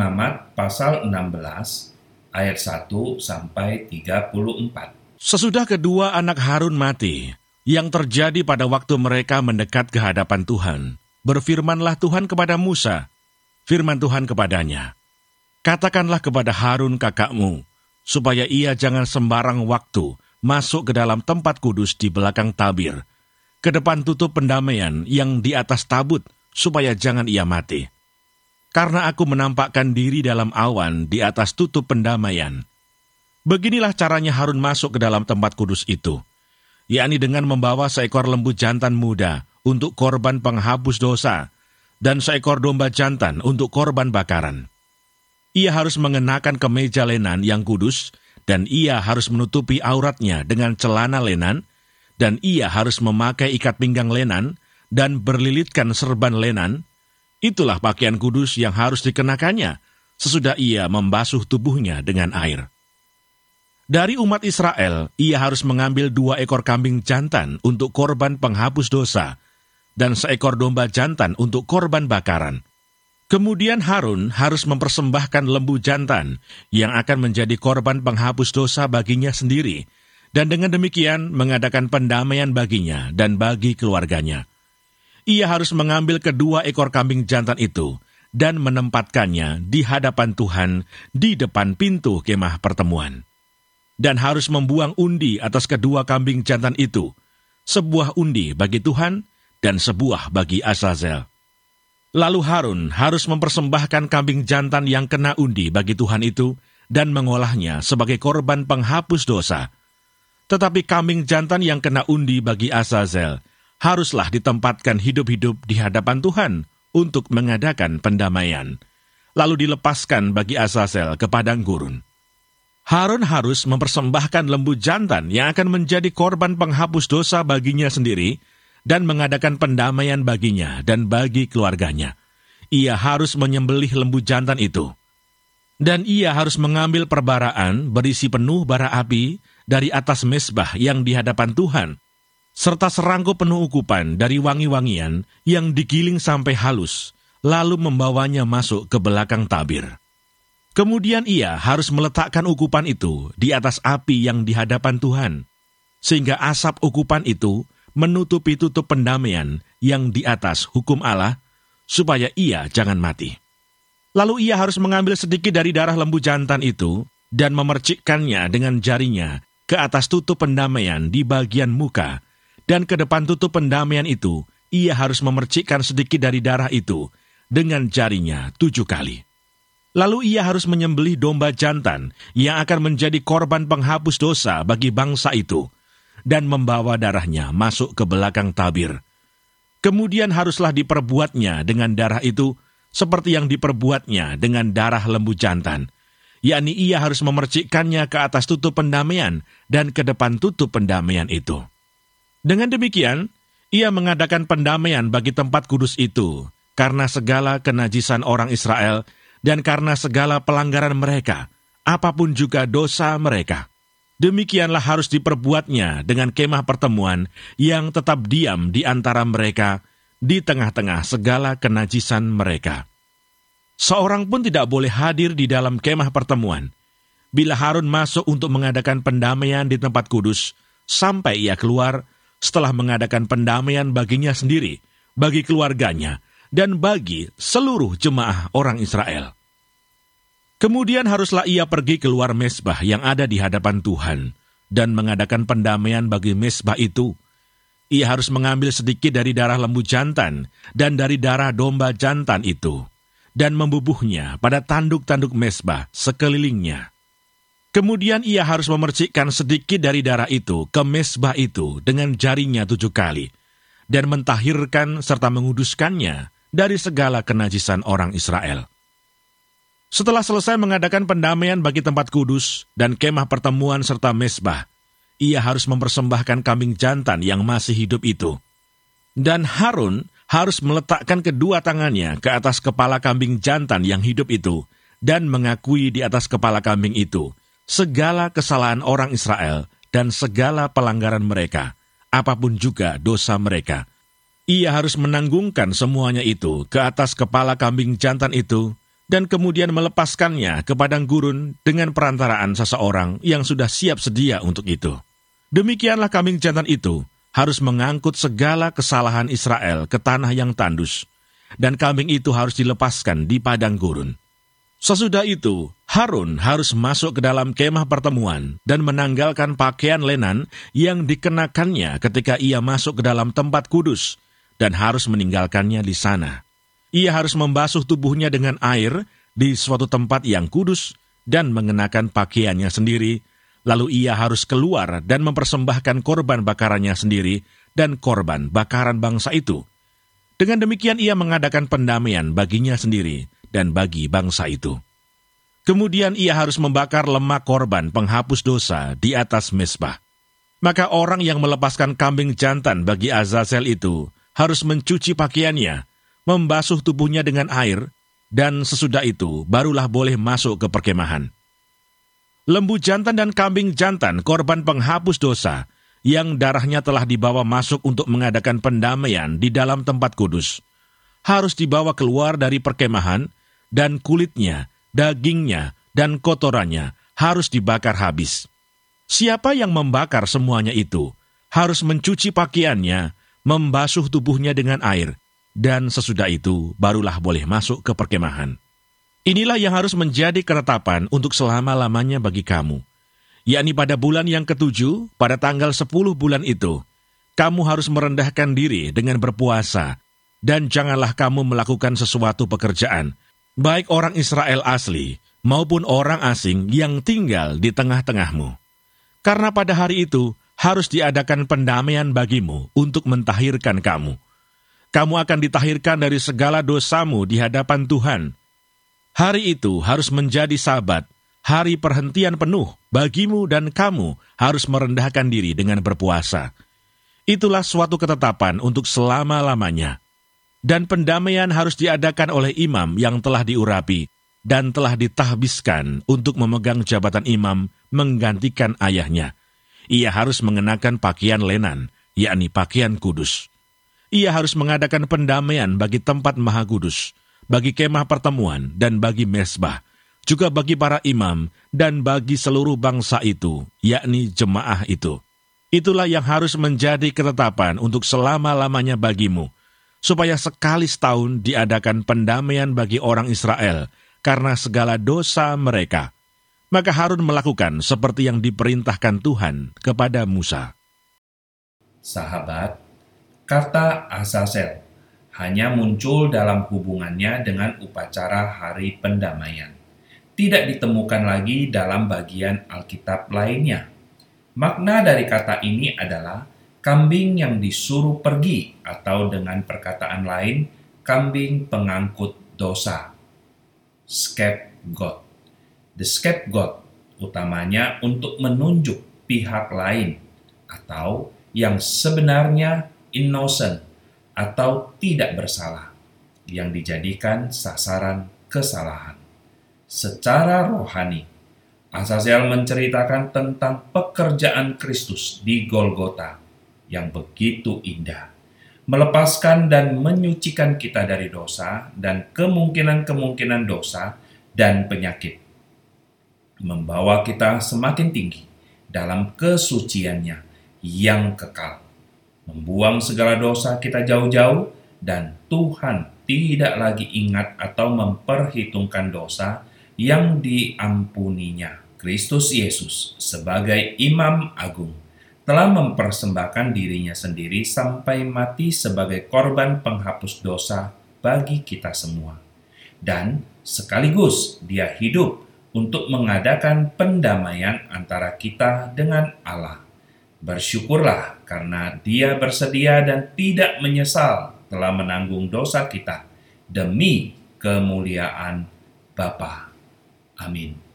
Imamat pasal 16 ayat 1 sampai 34. Sesudah kedua anak Harun mati, yang terjadi pada waktu mereka mendekat ke hadapan Tuhan, berfirmanlah Tuhan kepada Musa, firman Tuhan kepadanya, Katakanlah kepada Harun kakakmu, supaya ia jangan sembarang waktu masuk ke dalam tempat kudus di belakang tabir, ke depan tutup pendamaian yang di atas tabut, supaya jangan ia mati. Karena aku menampakkan diri dalam awan di atas tutup pendamaian. Beginilah caranya Harun masuk ke dalam tempat kudus itu, yakni dengan membawa seekor lembu jantan muda untuk korban penghapus dosa, dan seekor domba jantan untuk korban bakaran. Ia harus mengenakan kemeja lenan yang kudus, dan ia harus menutupi auratnya dengan celana lenan, dan ia harus memakai ikat pinggang lenan, dan berlilitkan serban lenan. Itulah pakaian kudus yang harus dikenakannya, sesudah ia membasuh tubuhnya dengan air. Dari umat Israel, ia harus mengambil dua ekor kambing jantan untuk korban penghapus dosa, dan seekor domba jantan untuk korban bakaran. Kemudian Harun harus mempersembahkan lembu jantan yang akan menjadi korban penghapus dosa baginya sendiri, dan dengan demikian mengadakan pendamaian baginya dan bagi keluarganya. Ia harus mengambil kedua ekor kambing jantan itu dan menempatkannya di hadapan Tuhan di depan pintu kemah pertemuan. Dan harus membuang undi atas kedua kambing jantan itu, sebuah undi bagi Tuhan dan sebuah bagi Azazel. Lalu Harun harus mempersembahkan kambing jantan yang kena undi bagi Tuhan itu dan mengolahnya sebagai korban penghapus dosa. Tetapi kambing jantan yang kena undi bagi Azazel haruslah ditempatkan hidup-hidup di hadapan Tuhan untuk mengadakan pendamaian. Lalu dilepaskan bagi Azazel ke padang gurun. Harun harus mempersembahkan lembu jantan yang akan menjadi korban penghapus dosa baginya sendiri, dan mengadakan pendamaian baginya dan bagi keluarganya. Ia harus menyembelih lembu jantan itu. Dan ia harus mengambil perbaraan berisi penuh bara api dari atas mesbah yang di hadapan Tuhan, serta serangkut penuh ukupan dari wangi-wangian yang digiling sampai halus, lalu membawanya masuk ke belakang tabir. Kemudian ia harus meletakkan ukupan itu di atas api yang di hadapan Tuhan, sehingga asap ukupan itu menutupi tutup pendamaian yang di atas hukum Allah, supaya ia jangan mati. Lalu ia harus mengambil sedikit dari darah lembu jantan itu dan memercikkannya dengan jarinya ke atas tutup pendamaian di bagian muka, dan ke depan tutup pendamaian itu ia harus memercikkan sedikit dari darah itu dengan jarinya tujuh kali. Lalu ia harus menyembelih domba jantan yang akan menjadi korban penghapus dosa bagi bangsa itu, dan membawa darahnya masuk ke belakang tabir. Kemudian haruslah diperbuatnya dengan darah itu seperti yang diperbuatnya dengan darah lembu jantan, yakni ia harus memercikkannya ke atas tutup pendamaian dan ke depan tutup pendamaian itu. Dengan demikian, ia mengadakan pendamaian bagi tempat kudus itu, karena segala kenajisan orang Israel dan karena segala pelanggaran mereka, apa pun juga dosa mereka. Demikianlah harus diperbuatnya dengan kemah pertemuan yang tetap diam di antara mereka di tengah-tengah segala kenajisan mereka. Seorang pun tidak boleh hadir di dalam kemah pertemuan. Bila Harun masuk untuk mengadakan pendamaian di tempat kudus, sampai ia keluar setelah mengadakan pendamaian baginya sendiri, bagi keluarganya, dan bagi seluruh jemaah orang Israel. Kemudian haruslah ia pergi keluar mesbah yang ada di hadapan Tuhan dan mengadakan pendamaian bagi mesbah itu. Ia harus mengambil sedikit dari darah lembu jantan dan dari darah domba jantan itu dan membubuhnya pada tanduk-tanduk mesbah sekelilingnya. Kemudian ia harus memercikkan sedikit dari darah itu ke mesbah itu dengan jarinya tujuh kali, dan mentahirkan serta menguduskannya dari segala kenajisan orang Israel. Setelah selesai mengadakan pendamaian bagi tempat kudus dan kemah pertemuan serta mesbah, ia harus mempersembahkan kambing jantan yang masih hidup itu. Dan Harun harus meletakkan kedua tangannya ke atas kepala kambing jantan yang hidup itu dan mengakui di atas kepala kambing itu segala kesalahan orang Israel dan segala pelanggaran mereka, apa pun juga dosa mereka. Ia harus menanggungkan semuanya itu ke atas kepala kambing jantan itu dan kemudian melepaskannya ke padang gurun dengan perantaraan seseorang yang sudah siap sedia untuk itu. Demikianlah kambing jantan itu harus mengangkut segala kesalahan Israel ke tanah yang tandus, dan kambing itu harus dilepaskan di padang gurun. Sesudah itu, Harun harus masuk ke dalam kemah pertemuan dan menanggalkan pakaian lenan yang dikenakannya ketika ia masuk ke dalam tempat kudus, dan harus meninggalkannya di sana. Ia harus membasuh tubuhnya dengan air di suatu tempat yang kudus dan mengenakan pakaiannya sendiri, lalu ia harus keluar dan mempersembahkan korban bakarannya sendiri dan korban bakaran bangsa itu. Dengan demikian ia mengadakan pendamaian baginya sendiri, dan bagi bangsa itu. Kemudian ia harus membakar lemak korban penghapus dosa di atas mesbah. Maka orang yang melepaskan kambing jantan bagi Azazel itu harus mencuci pakaiannya, membasuh tubuhnya dengan air, dan sesudah itu barulah boleh masuk ke perkemahan. Lembu jantan dan kambing jantan korban penghapus dosa yang darahnya telah dibawa masuk untuk mengadakan pendamaian di dalam tempat kudus, harus dibawa keluar dari perkemahan dan kulitnya, dagingnya, dan kotorannya harus dibakar habis. Siapa yang membakar semuanya itu harus mencuci pakaiannya, membasuh tubuhnya dengan air, dan sesudah itu barulah boleh masuk ke perkemahan. Inilah yang harus menjadi ketetapan untuk selama-lamanya bagi kamu, yakni pada bulan yang ketujuh, pada tanggal sepuluh bulan itu, kamu harus merendahkan diri dengan berpuasa, dan janganlah kamu melakukan sesuatu pekerjaan, baik orang Israel asli maupun orang asing yang tinggal di tengah-tengahmu. Karena pada hari itu harus diadakan pendamaian bagimu untuk mentahirkan kamu. Kamu akan ditahirkan dari segala dosamu di hadapan Tuhan. Hari itu harus menjadi sabat, hari perhentian penuh bagimu dan kamu harus merendahkan diri dengan berpuasa. Itulah suatu ketetapan untuk selama-lamanya dan pendamaian harus diadakan oleh imam yang telah diurapi dan telah ditahbiskan untuk memegang jabatan imam menggantikan ayahnya. Ia harus mengenakan pakaian lenan, yakni pakaian kudus. Ia harus mengadakan pendamaian bagi tempat maha kudus, bagi kemah pertemuan, dan bagi mesbah, juga bagi para imam, dan bagi seluruh bangsa itu, yakni jemaah itu. Itulah yang harus menjadi ketetapan untuk selama-lamanya bagimu, supaya sekali setahun diadakan pendamaian bagi orang Israel karena segala dosa mereka. Maka Harun melakukan seperti yang diperintahkan Tuhan kepada Musa. Sahabat, kata Azazel hanya muncul dalam hubungannya dengan upacara hari pendamaian. Tidak ditemukan lagi dalam bagian Alkitab lainnya. Makna dari kata ini adalah kambing yang disuruh pergi, atau dengan perkataan lain, kambing pengangkut dosa. Scapegoat. The scapegoat utamanya untuk menunjuk pihak lain atau yang sebenarnya innocent atau tidak bersalah yang dijadikan sasaran kesalahan. Secara rohani, Azazel menceritakan tentang pekerjaan Kristus di Golgota yang begitu indah, melepaskan dan menyucikan kita dari dosa dan kemungkinan-kemungkinan dosa dan penyakit, membawa kita semakin tinggi dalam kesuciannya yang kekal, membuang segala dosa kita jauh-jauh, dan Tuhan tidak lagi ingat atau memperhitungkan dosa yang diampuninya. Kristus Yesus sebagai Imam Agung telah mempersembahkan dirinya sendiri sampai mati sebagai korban penghapus dosa bagi kita semua. Dan sekaligus dia hidup untuk mengadakan pendamaian antara kita dengan Allah. Bersyukurlah karena dia bersedia dan tidak menyesal telah menanggung dosa kita demi kemuliaan Bapa. Amin.